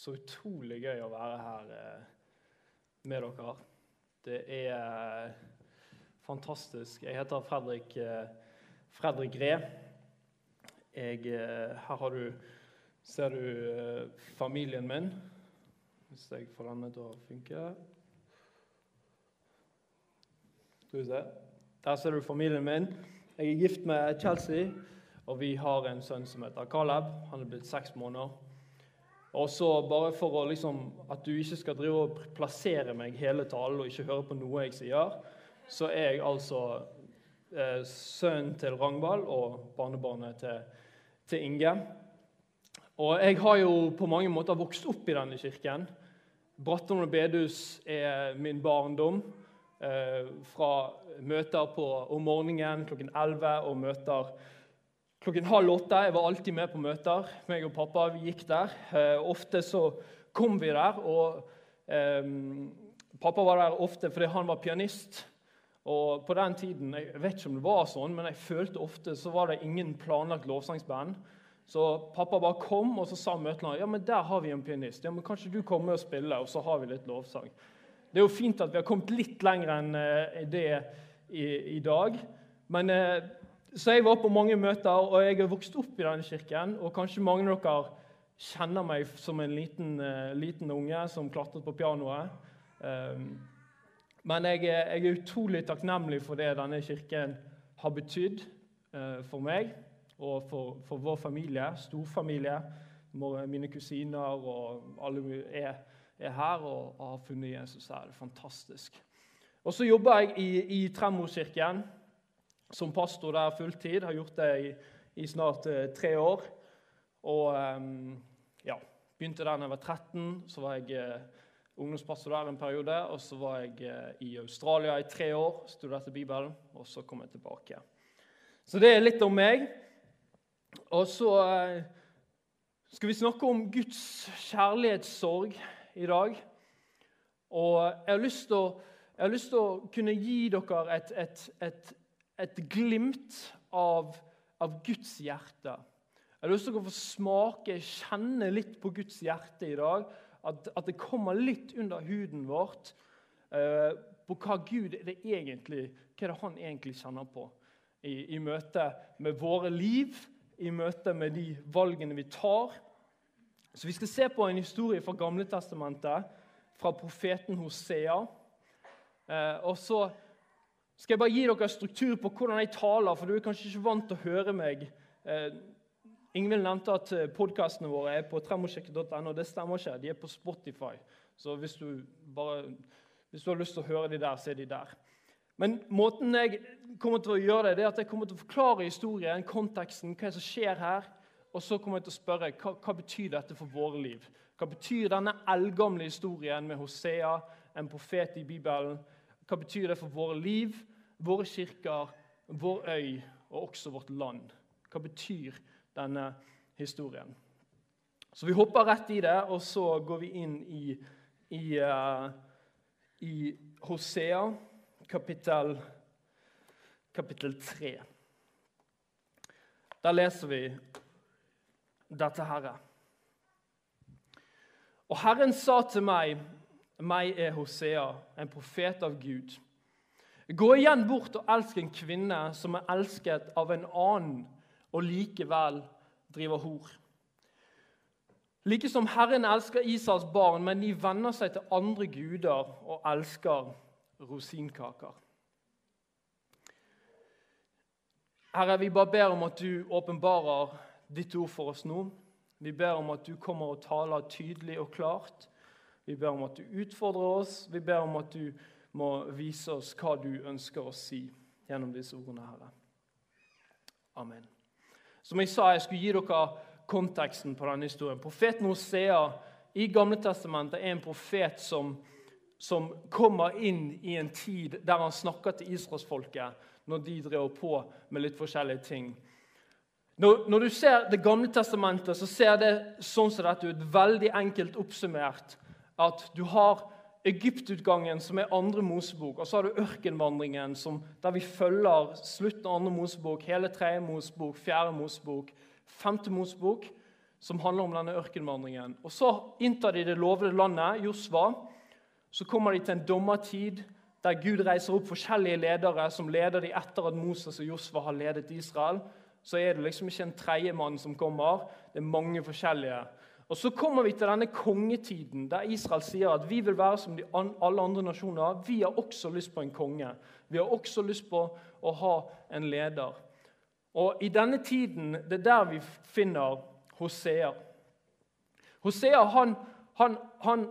Så utrolig gøy å være her eh, med dere. Det er eh, fantastisk. Jeg heter Fredrik, eh, Fredrik Ree. Jeg, her har du, ser du familien min, hvis jeg får denne til å funke. Skal vi se. Der ser du familien min. Jeg er gift med Chelsea, og vi har en sønn som heter Caleb. Han er blitt seks måneder. Og så bare for å liksom, at du ikke skal drive og plassere meg hele talen og ikke høre på noe jeg sier, så er jeg altså eh, sønnen til Rangvald og barnebarnet til, til, Inge. Og jeg har jo på mange måter vokst opp i denne kirken. Bratton og Bedus er min barndom. Eh, fra møter på, om morgenen klokken 11 og møter klokken halv åtte. Jeg var alltid med på møter. meg og pappa vi gikk der. Eh, ofte så kom vi der, og eh, pappa var der ofte fordi han var pianist. Og på den tiden, Jeg vet ikke om det var sånn, men jeg følte ofte så var det ingen planlagt lovsangsband. Så pappa bare kom, og så sa møtene ja, men der har vi en pianist. Ja, men Kanskje du kommer og spiller, og så har vi litt lovsang. Det er jo fint at vi har kommet litt lenger enn eh, det i, i dag. Men eh, så jeg var på mange møter, og jeg har vokst opp i denne kirken. Og kanskje mange av dere kjenner meg som en liten, uh, liten unge som klatret på pianoet. Um, men jeg, jeg, er utrolig takknemlig for det denne kirken har betydd uh, for meg og for, for, vår familie, storfamilie. Mine kusiner og alle er, er her og har funnet Jesus her. Det er fantastisk. Og så jobber jeg i, i Tremorkirken som pastor der fulltid. Har gjort det i, i snart eh, tre år. Og eh, ja, begynte der da jeg var 13. Så var jeg eh, ungdomspastor der en periode. Og så var jeg i Australia i tre år, studerte Bibelen, og så kom jeg tilbake. Så det er litt om meg. Og så skal vi snakke om Guds kjærlighetssorg i dag. Og jeg har lyst til å, lyst til å kunne gi dere et, et, et et glimt av, av Guds hjerte. Jeg har lyst til å få smake, kjenne litt på Guds hjerte i dag. At, at det kommer litt under huden vårt eh, på hva Gud er det egentlig, hva er det han egentlig kjenner på i, i møte med våre liv, i møte med de valgene vi tar. Så Vi skal se på en historie fra Gamle Testamentet, fra profeten Hosea. Eh, og så skal jeg bare gi dere struktur på hvordan jeg taler, for du er kanskje ikke vant til å høre meg. Eh, Ingvild nevnte at eh, podkastene våre er på tremosjekket.no. Det stemmer ikke. De er på Spotify. Så hvis du, bare, hvis du har lyst til å høre de der, så er de der. Men måten jeg kommer til å gjøre det, det er at jeg kommer til å forklare historien, konteksten, hva som skjer her. Og så kommer jeg til å spørre hva, hva betyr dette for våre liv. Hva betyr denne eldgamle historien med Hosea, en profet i Bibelen? Hva betyr det for våre liv? Våre kirker, vår øy og også vårt land. Hva betyr denne historien? Så Vi hopper rett i det, og så går vi inn i, i, uh, i Hosea, kapittel, kapittel 3. Der leser vi dette herre. Og Herren sa til meg, meg er Hosea, en profet av Gud. Gå igjen bort og elsk en kvinne som er elsket av en annen, og likevel driver hor. Like som Herren elsker Israels barn, men de venner seg til andre guder og elsker rosinkaker. Herre, vi bare ber om at du åpenbarer ditt ord for oss nå. Vi ber om at du kommer og taler tydelig og klart. Vi ber om at du utfordrer oss. Vi ber om at du må vise oss hva du ønsker å si gjennom disse ordene. Herre. Amen. Som jeg sa, jeg skulle gi dere konteksten på denne historien. Profeten Hosea i Gamle Testamentet er en profet som, som kommer inn i en tid der han snakker til israelsfolket når de drev på med litt forskjellige ting. Når, når, du ser Det gamle testamentet, så ser det sånn som dette ut. Veldig enkelt oppsummert. At du har Egyptutgangen, som er andre Mosebok, og så har du ørkenvandringen, som, der vi følger slutten av andre Mosebok, hele tredje Mosebok, fjerde Mosebok, femte Mosebok. som handler om denne ørkenvandringen. Og Så inntar de det lovede landet, Josva. Så kommer de til en dommertid der Gud reiser opp forskjellige ledere som leder de etter at Moses og Josva har ledet Israel. Så er det liksom ikke en tredjemann som kommer, det er mange forskjellige. Og Så kommer vi til denne kongetiden der Israel sier at vi vil være som alle andre nasjoner. Vi har også lyst på en konge. Vi har også lyst på å ha en leder. Og I denne tiden det er der vi finner Hosea. Hosea han, han, han,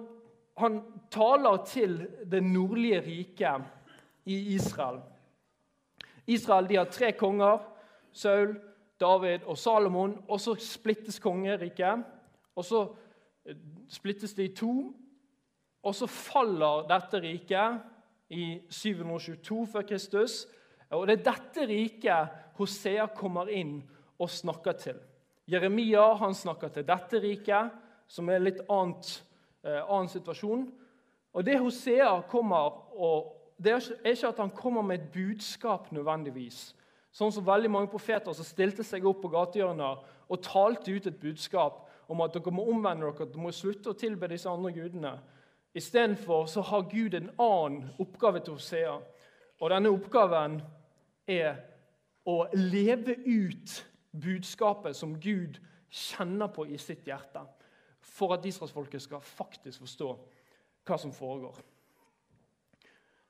han taler til det nordlige riket i Israel. Israel de har tre konger. Saul, David og Salomon. Og så splittes kongeriket. Og så eh, splittes det i to. Og så faller dette riket i 722 før Kristus. Og det er dette riket Hosea kommer inn og snakker til. Jeremia han snakker til dette riket, som er en litt annet, eh, annen situasjon. Og Det Hosea kommer og, det er ikke at han kommer med et budskap nødvendigvis. Sånn som veldig mange profeter som stilte seg opp på gatehjørner og talte ut et budskap om at dere må omvende dere, at dere må slutte å tilbe disse andre gudene. Istedenfor så har Gud en annen oppgave til Hosea. Og denne oppgaven er å leve ut budskapet som Gud kjenner på i sitt hjerte, for at israelsfolket skal faktisk forstå hva som foregår.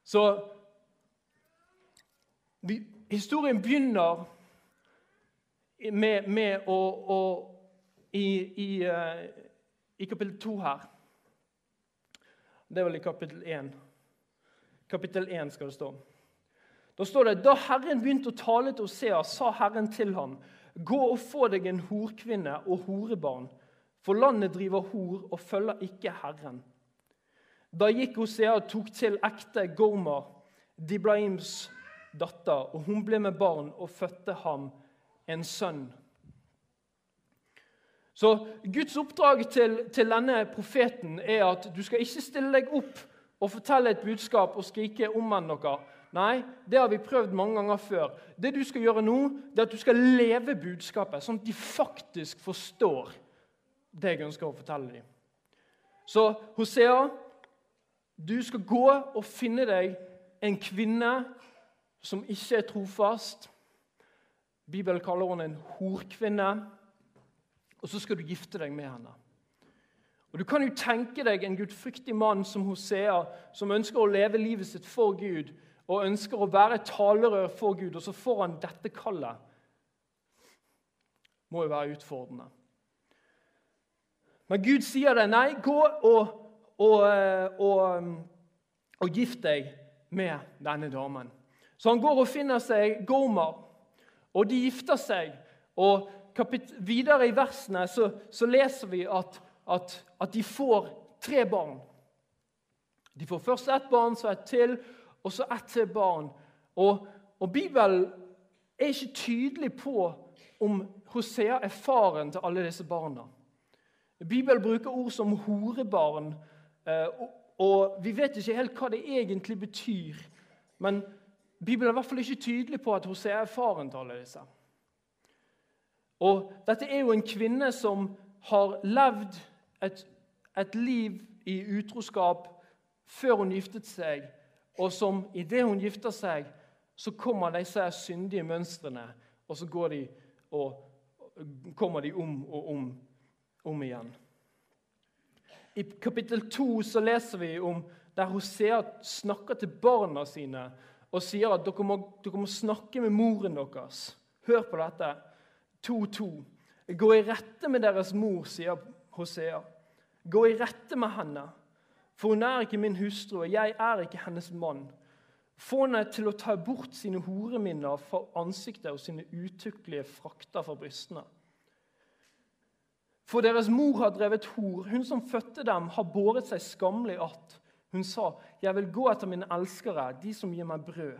Så vi, historien begynner med, med å, å i, i, uh, i kapittel 2 her. Det er vel i kapittel 1. Kapittel 1 skal det stå. Da står det da Herren begynte å tale til Osea, sa Herren til ham, gå og få deg en horkvinne og horebarn, for landet driver hor og følger ikke Herren. Da gikk Osea og tok til ekte Gorma, Diblaims datter, og hun ble med barn og fødte ham en sønn. Så Guds oppdrag til, til, denne profeten er at du skal ikke stille deg opp og fortelle et budskap og skrike 'omvend dere'. Nei, det har vi prøvd mange ganger før. Det du skal gjøre nå, det er at du skal leve budskapet, sånn at de faktisk forstår det jeg ønsker å fortelle dem. Så Hosea, du skal gå og finne deg en kvinne som ikke er trofast. Bibelen kaller henne en horkvinne og så skal du gifte deg med henne. Og Du kan jo tenke deg en gudfryktig mann som Hosea, som ønsker å leve livet sitt for Gud og ønsker å være talerør for Gud, og så får han dette kallet. Må jo være utfordrende. Men Gud sier det. Nei, gå og, og, eh, og, um, og gift deg med denne damen. Så han går og finner seg Gomer, og de gifter seg. Og videre i versene så, så leser vi at, at, at, de får tre barn. De får først ett barn, så ett til, og så ett til barn. Og, og Bibelen er ikke tydelig på om Hosea er faren til alle disse barna. Bibelen bruker ord som horebarn, eh, og vi vet ikke helt hva det egentlig betyr. Men Bibelen er i hvert fall ikke tydelig på at Hosea er faren til alle disse. Og Dette er jo en kvinne som har levd et, et liv i utroskap før hun giftet seg, og som idet hun gifter seg, så kommer disse syndige mønstrene, og så går de og, kommer de om og om, om igjen. I kapittel 2 så leser vi om der Hosea snakker til barna sine og sier at dere må, dere må snakke med moren deres. Hør på dette. 2.2. Gå i rette med deres mor, sier Hosea. Gå i rette med henne, for hun er ikke min hustru, og jeg er ikke hennes mann. Få henne til å ta bort sine horeminner fra ansiktet og sine utukkelige frakter fra brystene. For deres mor har drevet hor. Hun som fødte dem, har båret seg skammelig att. Hun sa, 'Jeg vil gå etter mine elskere, de som gir meg brød.'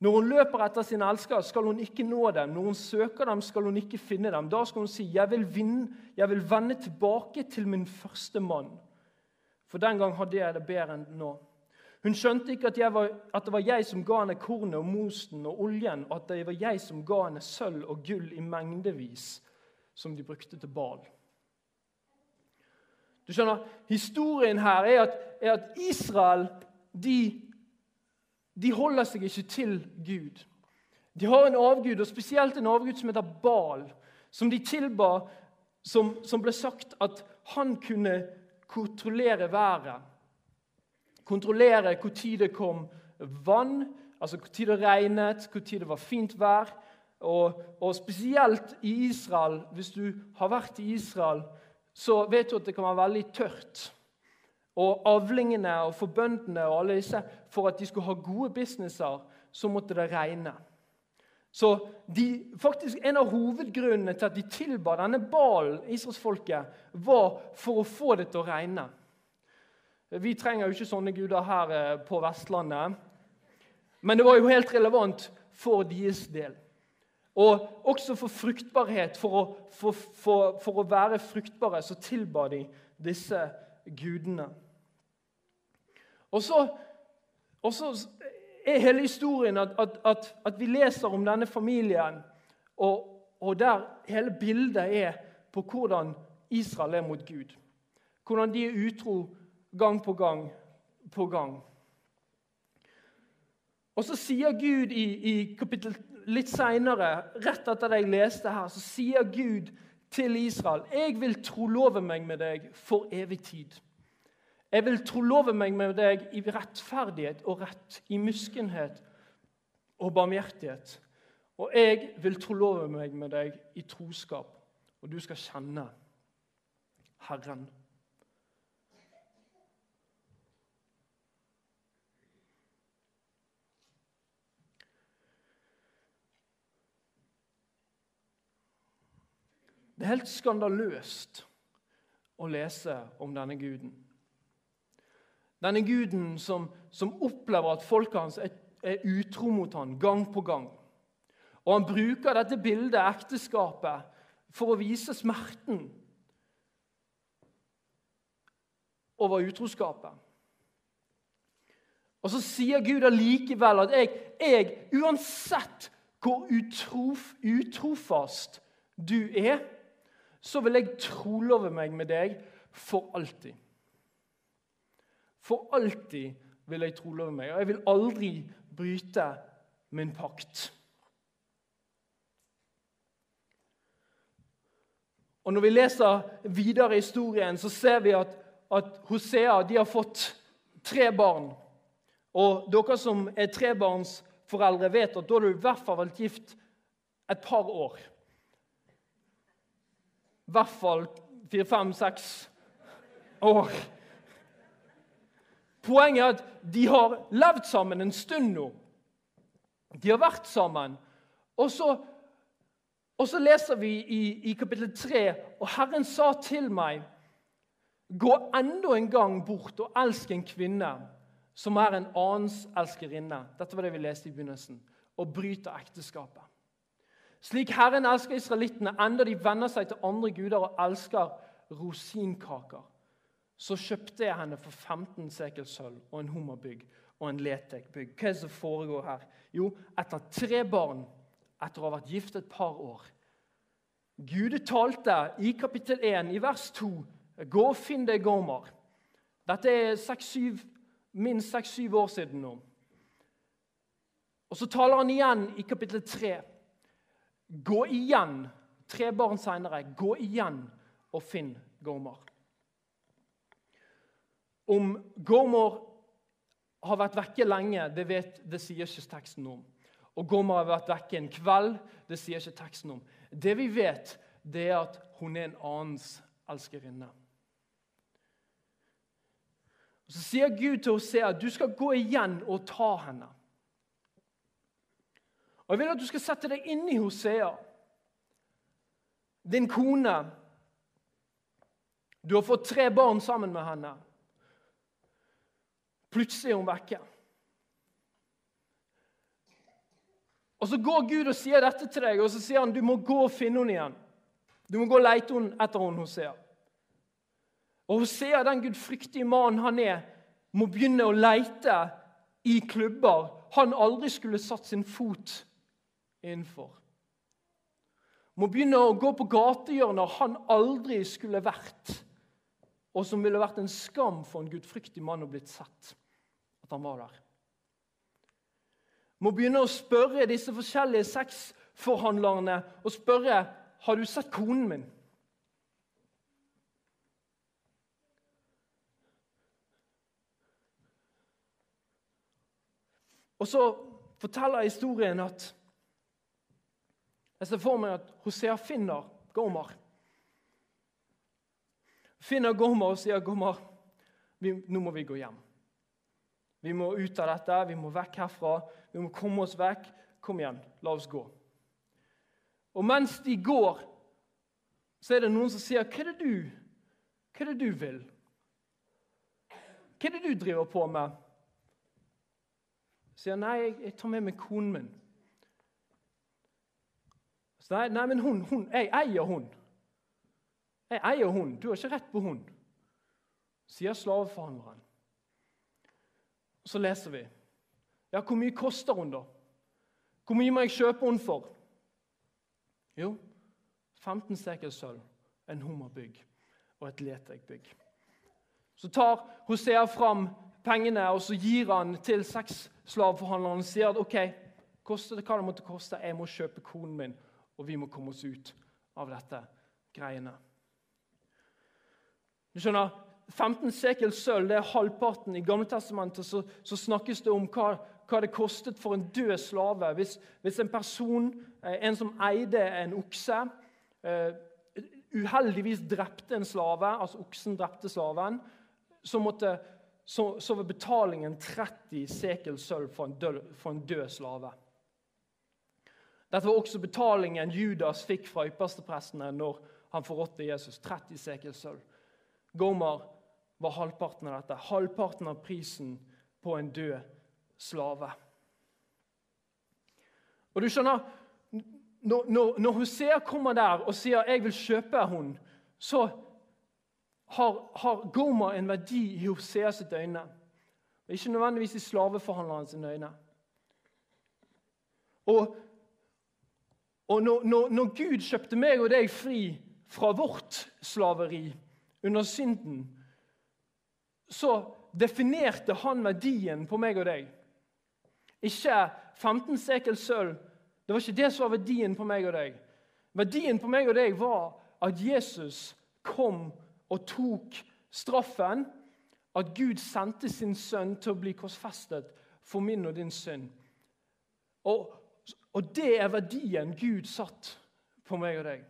Når hun løper etter sine elskere, skal hun ikke nå dem. Når hun søker dem, skal hun ikke finne dem. Da skal hun si, 'Jeg vil, vinne, jeg vil vende tilbake til min første mann.' For den gang hadde jeg det bedre enn nå. Hun skjønte ikke at, var, at, det var jeg som ga henne kornet og mosten og oljen, og at det var jeg som ga henne sølv og gull i mengdevis. som de brukte til bal. Du skjønner, Historien her er at, er at Israel de, de holder seg ikke til Gud. De har en avgud, og spesielt en avgud som heter Bal, som de tilba, som, som ble sagt at han kunne kontrollere været. Kontrollere tid det kom vann, altså tid det regnet, tid det var fint vær. Og, og, spesielt i Israel, hvis du har vært i Israel, så vet du at det kan være veldig tørt. Og avlingene og for bøndene og alle disse, for at de skulle ha gode businesser, så måtte det regne. Så de, faktisk En av hovedgrunnene til at de tilba denne balen, israelsfolket, var for å få det til å regne. Vi trenger jo ikke sånne guder her eh, på Vestlandet. Men det var jo helt relevant for deres del. Og også for fruktbarhet. For å, for, for, for å være fruktbare så tilba de disse gudene. Og så, og så er hele historien at, at, at, at, vi leser om denne familien, og, og der hele bildet er på hvordan Israel er mot Gud. Hvordan de er utro gang på gang på gang. Og så sier Gud i, i kapittel litt seinere, rett etter det jeg leste her, så sier Gud til Israel Jeg vil trolove meg med deg for evig tid. Jeg vil trolove meg med deg i rettferdighet og rett, i muskenhet og barmhjertighet. Og jeg vil trolove meg med deg i troskap, og du skal kjenne Herren. Det er helt skandaløst å lese om denne guden. Denne guden som, som opplever at folket hans er, er utro mot ham gang på gang. Og Han bruker dette bildet, ekteskapet, for å vise smerten over utroskapet. Og så sier Gud allikevel at jeg, jeg, uansett hvor utrof, utrofast du er så vil jeg trolove meg med deg for alltid. For alltid vil jeg trolove meg, og jeg vil aldri bryte min pakt. Og Når vi leser videre i historien, så ser vi at, at Hosea har fått tre barn. Og dere som er trebarnsforeldre, vet at da har du i hvert fall vært gift et par år i hvert fall fire, fem, seks år. Poenget er at de har levd sammen en stund nå. De har vært sammen. Og så, og så leser vi i, i kapittel 3, og Herren sa til meg Gå enda en gang bort og elsk en kvinne som er en annens elskerinne. Dette var det vi leste i begynnelsen. Og bryter ekteskapet. Slik Herren elsker israelittene, enda de venner seg til andre guder og elsker rosinkaker, så kjøpte jeg henne for 15 sekel sølv og en hummerbygg og en letekbygg. Hva er det som foregår her? Jo, etter tre barn, etter å ha vært gift et par år Gud talte i kapittel 1, i vers 2, gå og finn deg Gomer. Dette er 6, 7, minst seks-syv år siden nå. Og Så taler han igjen i kapittel 3. Gå igjen, tre barn seinere, gå igjen og finn Gormor. Om Gormor har vært vekke lenge, det, vet, det sier ikke teksten om. Og Gormor har vært vekke en kveld, det sier ikke teksten om. Det vi vet, det er at hun er en annens elskerinne. Og Så sier Gud til Hosea at du skal gå igjen og ta henne. Og Jeg vil at du skal sette deg inn i Hosea. Din kone. Du har fått tre barn sammen med henne. Plutselig er hun vekke. Og Så går Gud og sier dette til deg, og så sier han du må gå og finne henne igjen. Du må gå og lete etter henne, Hosea. Og Hosea, den gudfryktige mannen han er, må begynne å lete i klubber han aldri skulle satt sin fot innenfor. må begynne å gå på gatehjørner han aldri skulle vært, og som ville vært en skam for en gudfryktig mann å blitt sett at han var der. Må begynne å spørre disse forskjellige sexforhandlerne og spørre har du sett konen min. Og så forteller historien at jeg ser for meg at Hosea finner Gomer. Finner Gomer og sier, 'Gomer, vi, nå må vi gå hjem.' Vi må ut av dette, vi må vekk herfra. Vi må komme oss vekk. Kom igjen, la oss gå. Og mens de går, så er det noen som sier, 'Hva er det du, hva er det du vil?' Hva er det du driver på med? Sier nei, jeg, jeg tar med meg konen min. Så nei, nei, men hun, hun, jeg eier hun. Jeg eier hun. Du har ikke rett på hun, sier slaveforhandleren. Så leser vi. Ja, hvor mye koster hun, da? Hvor mye må jeg kjøpe hun for? Jo, 15 sekel sølv, en hummerbygg og et letegbygg. Så tar Hosea fram pengene og så gir han til sexslaveforhandleren og sier at ok, koste det hva det måtte koste, jeg må kjøpe konen min, og vi må komme oss ut av dette greiene. Du skjønner, 15 sekel sølv det er halvparten. I Gamletestamentet så, så snakkes det om hva, hva, det kostet for en død slave. Hvis, hvis en person, eh, en som eide en okse, uh, uheldigvis drepte en slave, altså oksen drepte slaven, så måtte så, var betalingen 30 sekel sølv for, for en død slave. Dette var også betalingen Judas fikk fra yppersteprestene når han forrådte Jesus. 30 sekel sølv. Gomer var halvparten av dette. Halvparten av prisen på en død slave. Og du skjønner, Når, når, Hosea kommer der og sier 'jeg vil kjøpe henne', så har, har Gomer en verdi i Hosea sitt øyne. Ikke nødvendigvis i slaveforhandleren sine øyne. Og, og når, når, når, Gud kjøpte meg og deg fri fra vårt slaveri under synden, så definerte han verdien på meg og deg. Ikke 15 sekel sølv. Det var ikke det som var verdien på meg og deg. Verdien på meg og deg var at Jesus kom og tok straffen, at Gud sendte sin sønn til å bli korsfestet for min og din synd. Og, og det er verdien Gud satt på meg og deg.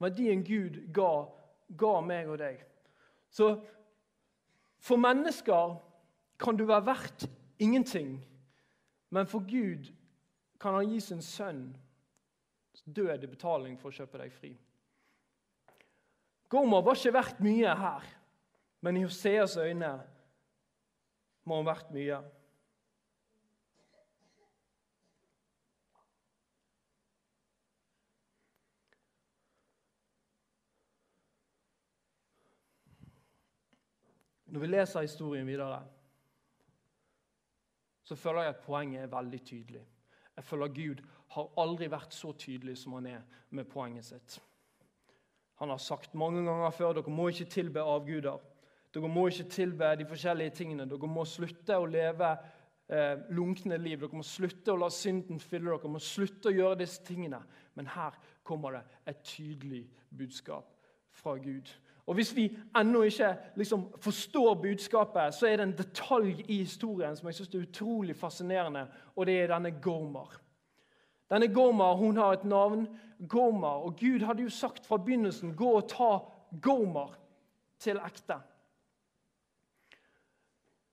Verdien Gud ga, ga meg og deg. Så for mennesker kan du være verdt ingenting, men for Gud kan han gi sin sønn død i betaling for å kjøpe deg fri. Gomer var ikke verdt mye her, men i Hoseas øyne må han vært mye. Når vi leser historien videre, så føler jeg at poenget er veldig tydelig. Jeg føler Gud har aldri vært så tydelig som han er med poenget sitt. Han har sagt mange ganger før dere må ikke tilbe avguder. Dere må ikke tilbe de forskjellige tingene. Dere må slutte å leve eh, lunkne liv. Dere må slutte å la synden fylle dere. Dere må slutte å gjøre disse tingene. Men her kommer det et tydelig budskap fra Gud. Og Hvis vi ennå ikke liksom, forstår budskapet, så er det en detalj i historien som jeg synes er utrolig fascinerende, og det er denne Gomer. Denne Gomer hun har et navn, Gomer. Og Gud hadde jo sagt fra begynnelsen gå og ta Gomer til ekte.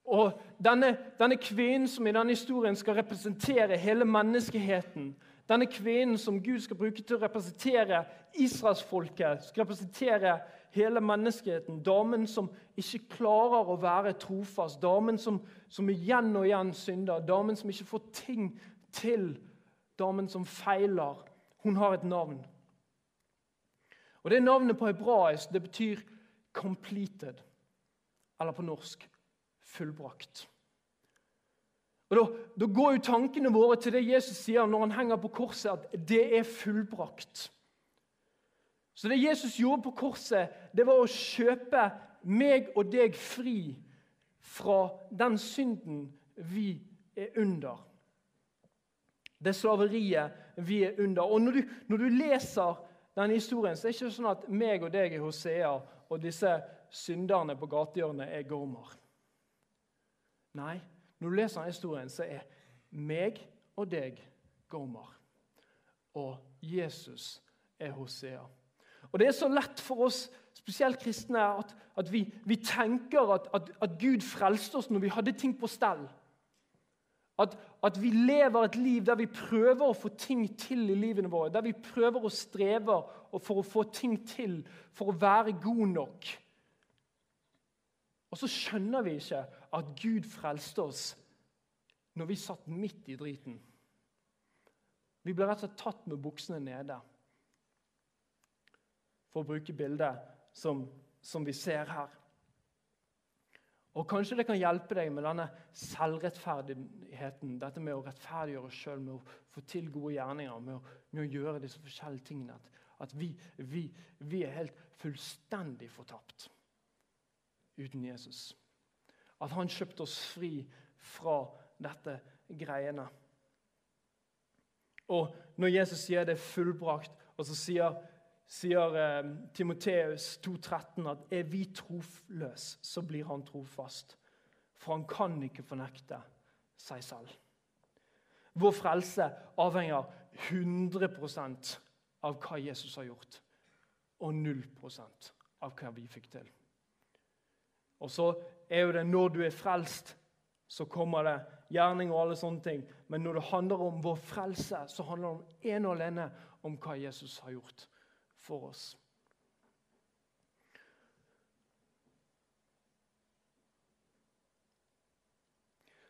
Og denne, denne kvinnen som i denne historien skal representere hele menneskeheten, denne kvinnen som Gud skal bruke til å representere israelsfolket, skal representere hele menneskeheten, damen som ikke klarer å være trofast, damen som, som igjen og igjen synder, damen som ikke får ting til damen som feiler, hun har et navn. Og Det navnet på hebraisk det betyr 'completed', eller på norsk 'fullbrakt'. Og da, da, går jo tankene våre til det Jesus sier når han henger på korset, at det er fullbrakt. Så det Jesus gjorde på korset, det var å kjøpe meg og deg fri fra den synden vi er under. Det slaveriet vi er under. Og når du, når du leser denne historien, så er det ikke sånn at meg og deg er Hosea, og disse synderne på gatehjørnet er Gormar. Nei, når du leser denne historien, så er meg og deg Gomer. Og Jesus er Hosea. Og Det er så lett for oss, spesielt kristne, at, at vi, vi, tenker at, at, at, Gud frelste oss når vi hadde ting på stell. At, at, vi lever et liv der vi prøver å få ting til i livene våre. Der vi prøver å streve for å få ting til, for å være god nok. Og så skjønner vi ikke at Gud frelste oss når vi satt midt i driten. Vi ble rett og slett tatt med buksene nede. For å bruke bildet som, som vi ser her. Og Kanskje det kan hjelpe deg med denne selvrettferdigheten. Dette med å rettferdiggjøre oss sjøl, med å få til gode gjerninger, med å, med å gjøre disse forskjellige tingene. At, at vi, vi, vi, er helt fullstendig fortapt uten Jesus. At han kjøpte oss fri fra dette greiene. Og Når Jesus sier det er fullbrakt, og så sier, sier eh, Timoteus 2,13 at er vi trofløse, så blir han trofast. For han kan ikke fornekte seg selv. Vår frelse avhenger 100% av hva Jesus har gjort, og 0% av hva vi fikk til. Og så er jo det når du er frelst, så kommer det gjerning og alle sånne ting. Men når det handler om vår frelse, så handler det om en og alene om hva Jesus har gjort for oss.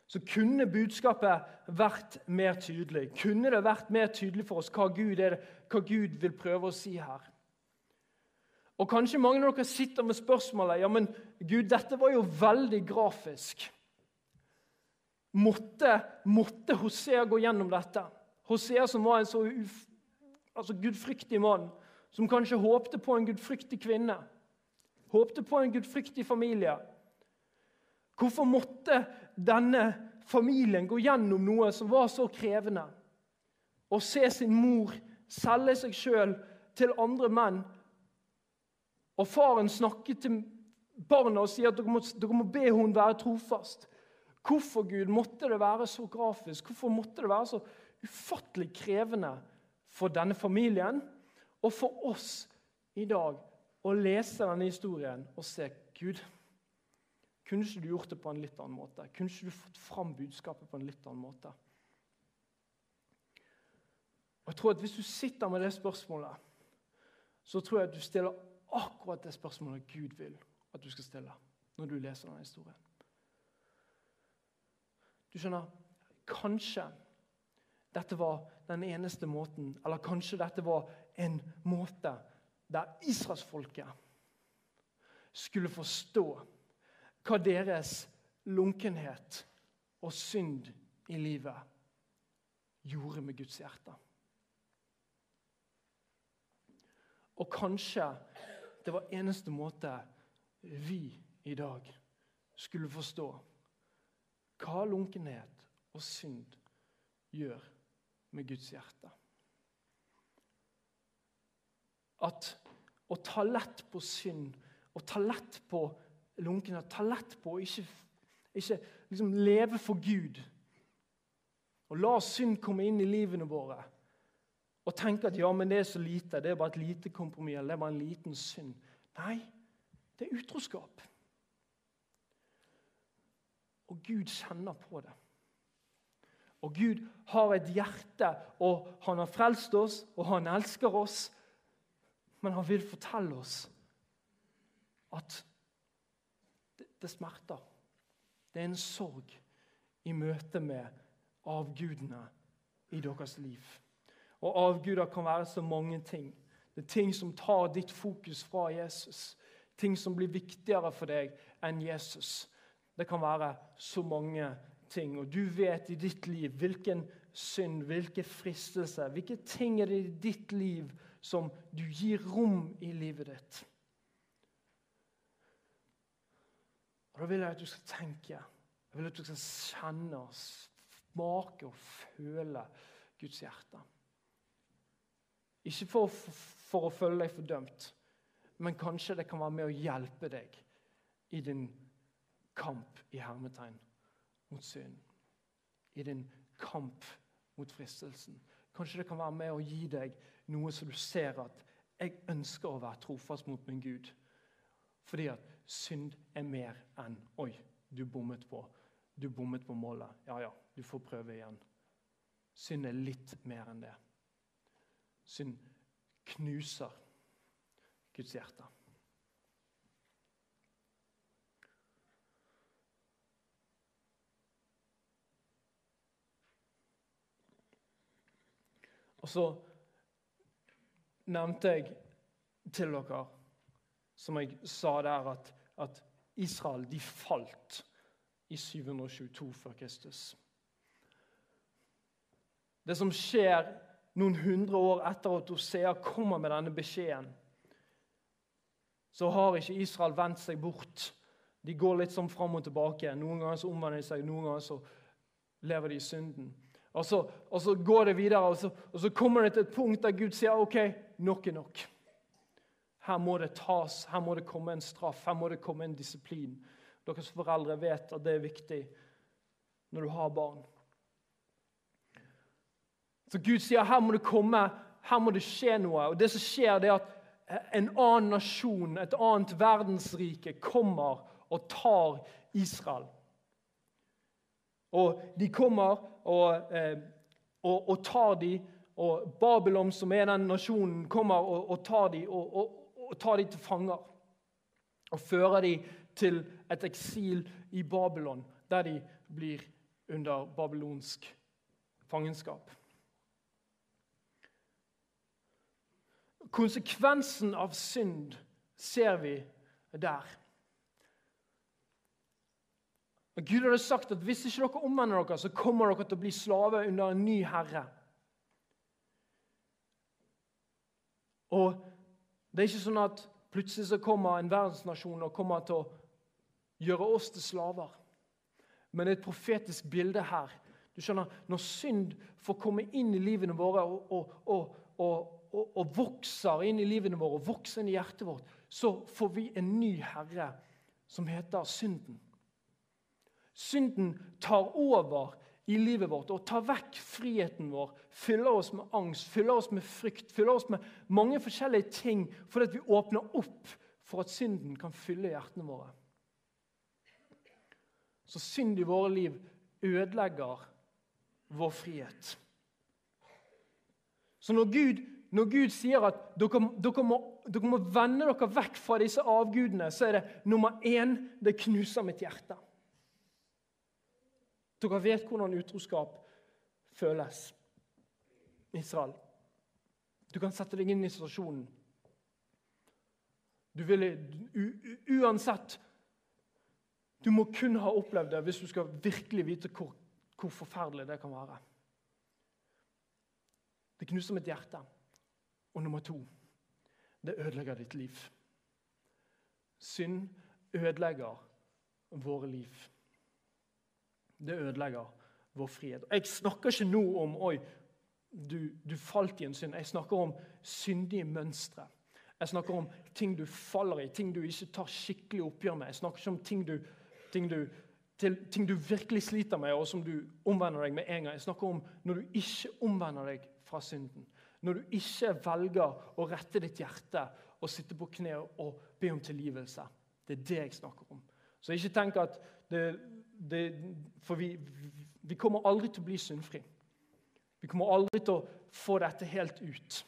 Så kunne budskapet vært mer tydelig. Kunne det vært mer tydelig for oss hva Gud, er, hva Gud vil prøve å si her? Og Kanskje mange av dere sitter med spørsmålet ja, men Gud, dette var jo veldig grafisk. Måtte, måtte Hosea gå gjennom dette? Hosea som var en så uf, altså gudfryktig mann, som kanskje håpte på en gudfryktig kvinne, håpte på en gudfryktig familie. Hvorfor måtte denne familien gå gjennom noe som var så krevende? Å se sin mor selge seg sjøl til andre menn og faren snakker til barna og sier at dere må, dere må be henne være trofast. Hvorfor Gud, måtte det være så grafisk? Hvorfor måtte det være så ufattelig krevende for denne familien og for oss i dag å lese denne historien og se Gud, kunne ikke du gjort det på en litt annen måte? Kunne ikke du fått fram budskapet på en litt annen måte? Og jeg tror at Hvis du sitter med det spørsmålet, så tror jeg at du stiller akkurat det spørsmålet Gud vil at du skal stille når du leser denne historien. Du skjønner, Kanskje dette var den eneste måten, eller kanskje dette var en måte der israelsfolket skulle forstå hva deres lunkenhet og synd i livet gjorde med Guds hjerte. Og kanskje det var eneste måte vi i dag skulle forstå hva lunkenhet og synd gjør med Guds hjerte. At å ta lett på synd, å ta lett på lunkenhet, ta lett på å ikke, ikke liksom leve for Gud og la synd komme inn i livene våre og tenke at ja, men det er så lite, det er bare et lite kompromiss, det er bare en liten synd. Nei, det er utroskap. Og Gud kjenner på det. Og Gud har et hjerte, og han har frelst oss, og han elsker oss. Men han vil fortelle oss at det, det smerter. Det er en sorg i møte med avgudene i deres liv. Og avguder kan være så mange ting. Det er ting som tar ditt fokus fra Jesus. Ting som blir viktigere for deg enn Jesus. Det kan være så mange ting, og du vet i ditt liv hvilken synd, hvilke fristelser, hvilke ting er det i ditt liv som du gir rom i livet ditt. Og Da vil jeg at du skal tenke, jeg vil at du skal kjenne smake og føle Guds hjerte. Ikke for, for å føle deg fordømt, men kanskje det kan være med å hjelpe deg i din kamp i hermetegn mot synd. I din kamp mot fristelsen. Kanskje det kan være med å gi deg noe som du ser at jeg ønsker å være trofast mot min Gud. Fordi at synd er mer enn 'oi, du bommet på'. Du bommet på målet. Ja, ja, du får prøve igjen. Synd er litt mer enn det. Synd knuser Guds hjerte. Og så nevnte jeg til dere, som jeg sa der, at, at Israel de falt i 722 før Kristus. Det som skjer noen hundre år etter at Osea kommer med denne beskjeden, så har ikke Israel vendt seg bort. De går litt sånn fram og tilbake. Noen ganger så omvender de seg, noen ganger så lever de i synden. Og så, og så går det videre, og så, og så, kommer det til et punkt der Gud sier OK, nok er nok. Her må det tas, her må det komme en straff, her må det komme en disiplin. Deres foreldre vet at det er viktig når du har barn. Så Gud sier her må det komme, her må det skje noe. Og det som skjer, det er at en annen nasjon, et annet verdensrike, kommer og tar Israel. Og de kommer og, eh, og, og tar de, og Babylon, som er den nasjonen, kommer og, og tar de, og, tar de til fanger. Og fører de til et eksil i Babylon, der de blir under babylonsk fangenskap. Konsekvensen av synd ser vi der. Gud hadde sagt at hvis ikke dere omvender dere, så kommer dere til å bli slave under en ny herre. Og Det er ikke sånn at plutselig så kommer en verdensnasjon og kommer til å gjøre oss til slaver. Men det er et profetisk bilde her. Du skjønner, Når synd får komme inn i livene våre og, og, og, og vokser inn i livene våre og vokser inn i hjertet vårt, så får vi en ny herre som heter synden. Synden tar over i livet vårt og tar vekk friheten vår, fyller oss med angst, fyller oss med frykt, fyller oss med mange forskjellige ting fordi vi åpner opp for at synden kan fylle hjertene våre. Så synd i våre liv ødelegger vår frihet. Så når Gud, når Gud sier at dere, dere, må, dere må vende dere vekk fra disse avgudene, så er det nummer én det knuser mitt hjerte. Dere vet hvordan utroskap føles. Israel. Du kan sette deg inn i situasjonen. Du ville uansett Du må kun ha opplevd det hvis du skal virkelig vite hvor, hvor forferdelig det kan være. Det knuser mitt hjerte. Og nummer to det ødelegger ditt liv. Synd ødelegger våre liv. Det ødelegger vår frihet. Jeg snakker ikke nå om oi, du, du falt i en synd. Jeg snakker om syndige mønstre. Jeg snakker om ting du faller i, ting du ikke tar skikkelig oppgjør med. Jeg snakker ikke om ting du, ting du, til, ting du virkelig sliter med, og som du omvender deg med en gang. Jeg snakker om når du ikke omvender deg fra synden. Når du ikke velger å rette ditt hjerte og sitte på kne og be om tilgivelse. Det er det jeg snakker om. Så ikke tenk at det, det, For vi, vi, kommer aldri til å bli syndfri. Vi kommer aldri til å få dette helt ut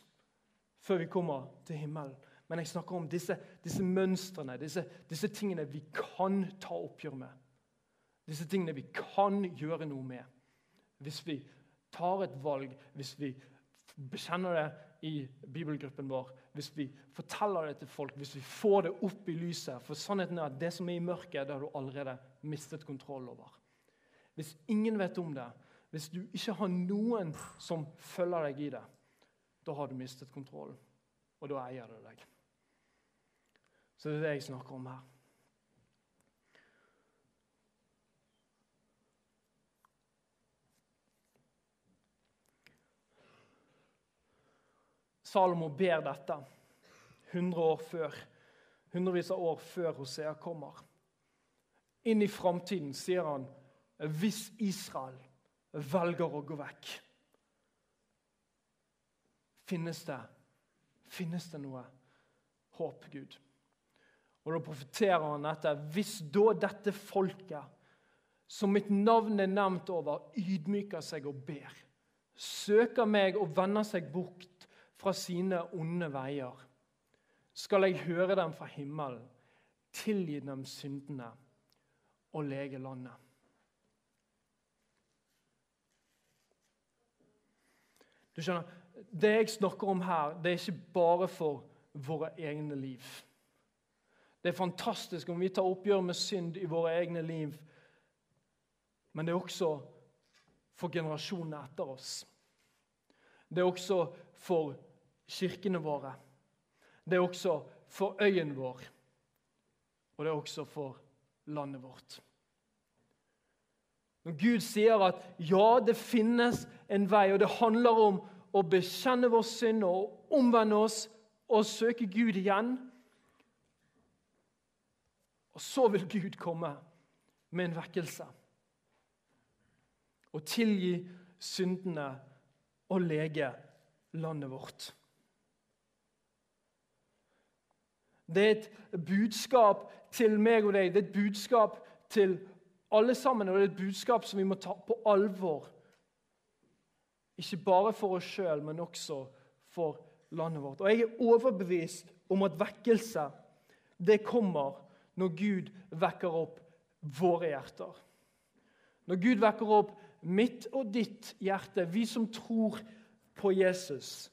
før vi kommer til himmelen. Men jeg snakker om disse, disse mønstrene, disse, disse, tingene vi kan ta oppgjør med. Disse tingene vi kan gjøre noe med. Hvis vi tar et valg, hvis vi bekjenner det i bibelgruppen vår, hvis vi forteller det til folk, hvis vi får det opp i lyset For sannheten er at det som er i mørket, det har du allerede mistet kontroll over. hvis ingen vet om det, hvis du ikke har noen som følger deg i det, da har du mistet kontrollen. Og da eier det deg. Så det er det jeg snakker om her. Salomo ber dette 100 år før, hundrevis av år før Hosea kommer. Inn i framtiden sier han hvis Israel velger å gå vekk, finnes det, finnes det noe håp, Gud? Og Da profeterer han dette. Hvis da dette folket, som mitt navn er nevnt over, ydmyker seg og ber, søker meg og vender seg bort fra sine onde veier, skal jeg høre dem fra himmelen, tilgi dem syndene og lege landet. Du skjønner, Det jeg snakker om her, det er ikke bare for våre egne liv. Det er fantastisk om vi tar oppgjør med synd i våre egne liv, men det er også for generasjonene etter oss. Det er også for kirkene våre. Det er også for øyen vår, og det er også for landet vårt. Når Gud sier at ja, det finnes en vei, og det handler om å bekjenne vår synd og omvende oss og søke Gud igjen Og så vil Gud komme med en vekkelse og tilgi syndene og lege landet vårt. Det er et budskap til meg og deg. Det er et budskap til alle sammen, og det er et budskap som vi må ta på alvor. Ikke bare for oss sjøl, men også for landet vårt. Og Jeg er overbevist om at vekkelse det kommer når Gud vekker opp våre hjerter. Når Gud vekker opp mitt og ditt hjerte, vi som tror på Jesus,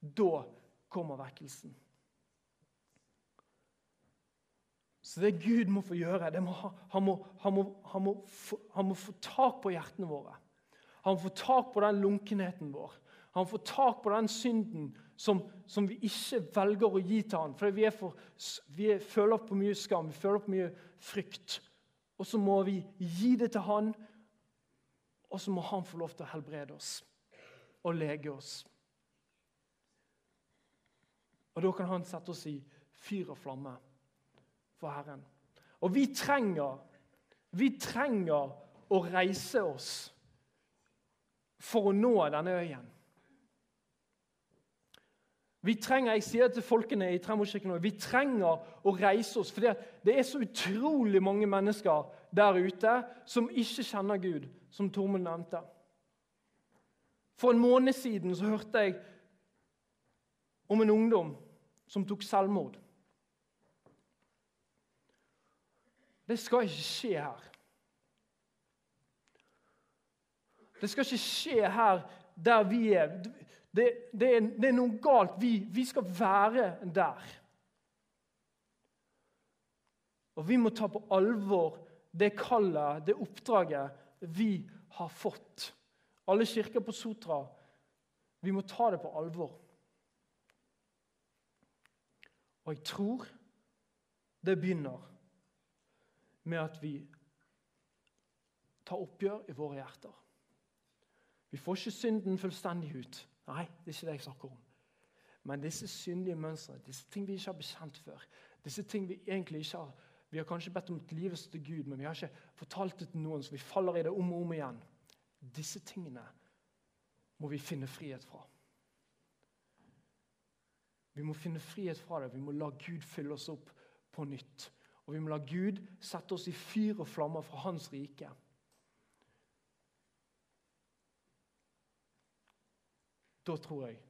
da kommer vekkelsen. Så det Gud må få gjøre, må, han, må, han, må, han, må få, han, må, få, tak på hjertene våre. Han må få tak på den lunkenheten vår. Han må få tak på den synden som, som vi ikke velger å gi til ham. For vi, for, vi føler på mye skam, vi føler på mye frykt. Og så må vi gi det til han, og så må han få lov til å helbrede oss og lege oss. Og da kan han sette oss i fyr og flamme for Herren. Og vi trenger, vi trenger å reise oss for å nå denne øyen. Vi trenger jeg sier til folkene i Tremorkirken vi trenger å reise oss. For det er så utrolig mange mennesker der ute som ikke kjenner Gud, som Tormund nevnte. For en måned siden så hørte jeg om en ungdom som tok selvmord. Det skal ikke skje her. Det skal ikke skje her der vi er. Det, det, er, det er, noe galt. Vi, vi skal være der. Og vi må ta på alvor det kallet, det oppdraget vi har fått. Alle kirker på Sotra. Vi må ta det på alvor. Og jeg tror det begynner med at vi tar oppgjør i våre hjerter. Vi får ikke synden fullstendig ut. Nei, det er ikke det jeg snakker om. Men disse syndige mønstre, disse ting vi ikke har bekjent før, disse ting vi egentlig ikke har Vi har kanskje bedt om livets til Gud, men vi har ikke fortalt det til noen, så vi faller i det om og om igjen. Disse tingene må vi finne frihet fra. Vi må finne frihet fra det. Vi må la Gud fylle oss opp på nytt. Og vi må la Gud sette oss i fyr og flammer fra Hans rike. Da tror jeg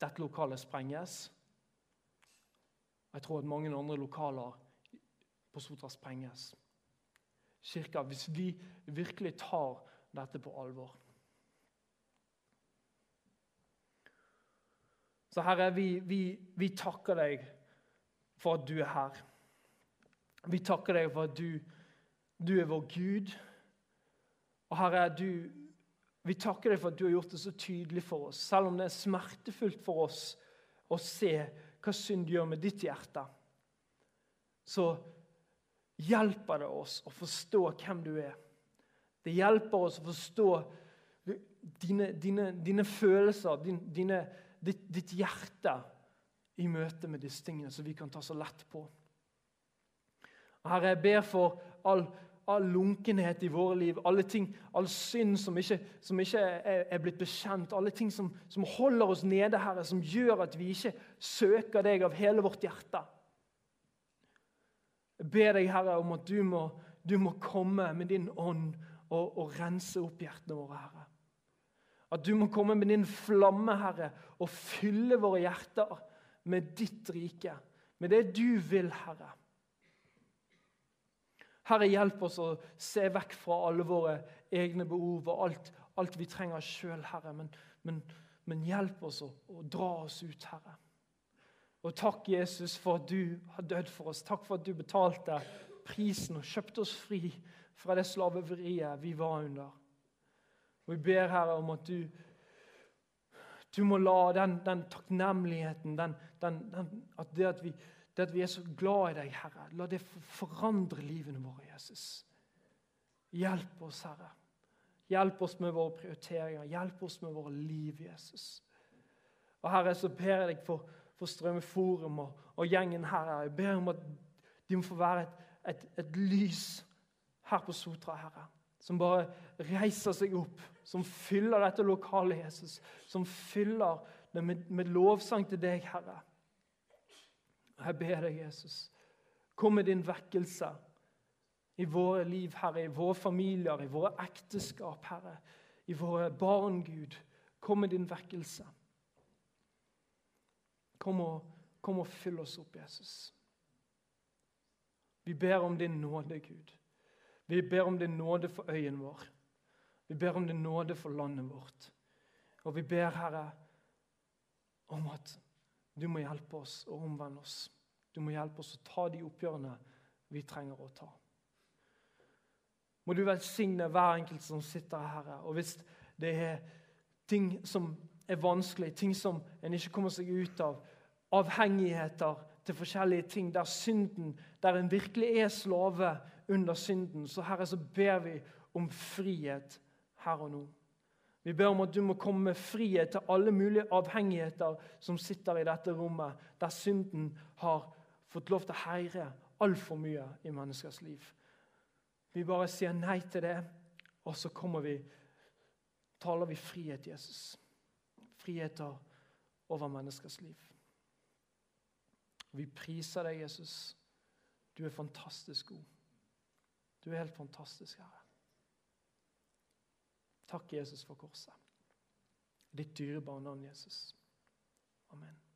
dette lokalet sprenges. Jeg tror at mange andre lokaler på Sotra sprenges. Kirka, hvis vi virkelig tar dette på alvor. Så Herre, vi, vi, vi takker deg for at du er her. Vi takker deg for at du Du er vår Gud. Og Herre, du, vi takker deg for at du har gjort det så tydelig for oss, selv om det er smertefullt for oss å se hva synd gjør med ditt hjerte. Så hjelper det oss å forstå hvem du er. Det hjelper oss å forstå dine, dine, dine følelser, din, dine, ditt, ditt, hjerte i møte med disse tingene som vi kan ta så lett på. Herre, jeg ber for all all lunkenhet i våre liv, alle ting, all synd som ikke, som ikke er, er, blitt bekjent, alle ting som, som, holder oss nede, Herre, som gjør at vi ikke søker deg av hele vårt hjerte. Jeg ber deg, Herre, om at du må, du må komme med din ånd og, og rense opp hjertene våre, Herre. At du må komme med din flamme, Herre, og fylle våre hjerter med ditt rike, med det du vil, Herre. Herre, hjelp oss å se vekk fra alle våre egne behov og alt, alt vi trenger sjøl, Herre. Men, men, men, hjelp oss å, å, dra oss ut, Herre. Og takk, Jesus, for at du har dødd for oss. Takk for at du betalte prisen og kjøpte oss fri fra det slaveriet vi var under. Og Vi ber, Herre, om at du, du må la den, den takknemligheten, den, den, at det at vi det at vi er så glad i deg, Herre. La det forandre livene våre, Jesus. Hjelp oss, Herre. Hjelp oss med våre prioriteringer. Hjelp oss med våre liv, Jesus. Og Herre, så ber jeg deg for, for Strømmeforum og, og, gjengen her. Jeg ber om at de må få være et, et, et lys her på Sotra, Herre. Som bare reiser seg opp, som fyller dette lokalet, Jesus. Som fyller det med, med lovsang til deg, Herre. Jeg ber deg, Jesus, kom med din vekkelse i våre liv, Herre, i våre familier, i våre ekteskap, Herre, i våre barn, Gud. Kom med din vekkelse. Kom og, kom og fyll oss opp, Jesus. Vi ber om din nåde, Gud. Vi ber om din nåde for øyen vår. Vi ber om din nåde for landet vårt. Og vi ber, Herre, om at du må hjelpe oss og omvende oss. Du må hjelpe oss å ta de oppgjørene vi trenger å ta. Må du velsigne hver enkelt som sitter her. Og hvis det er ting som er vanskelig, ting som en ikke kommer seg ut av, avhengigheter til forskjellige ting, der synden, der en virkelig er slave under synden, så Herre, så ber vi om frihet her og nå. Vi ber om at du må komme med frihet til alle mulige avhengigheter som sitter i dette rommet, der synden har fått lov til å heire altfor mye i menneskers liv. Vi bare sier nei til det, og så kommer vi, taler vi frihet, Jesus. Friheter over menneskers liv. Vi priser deg, Jesus. Du er fantastisk god. Du er helt fantastisk, Herre. Takk, Jesus, for korset. Ditt dyrebare navn, Jesus. Amen.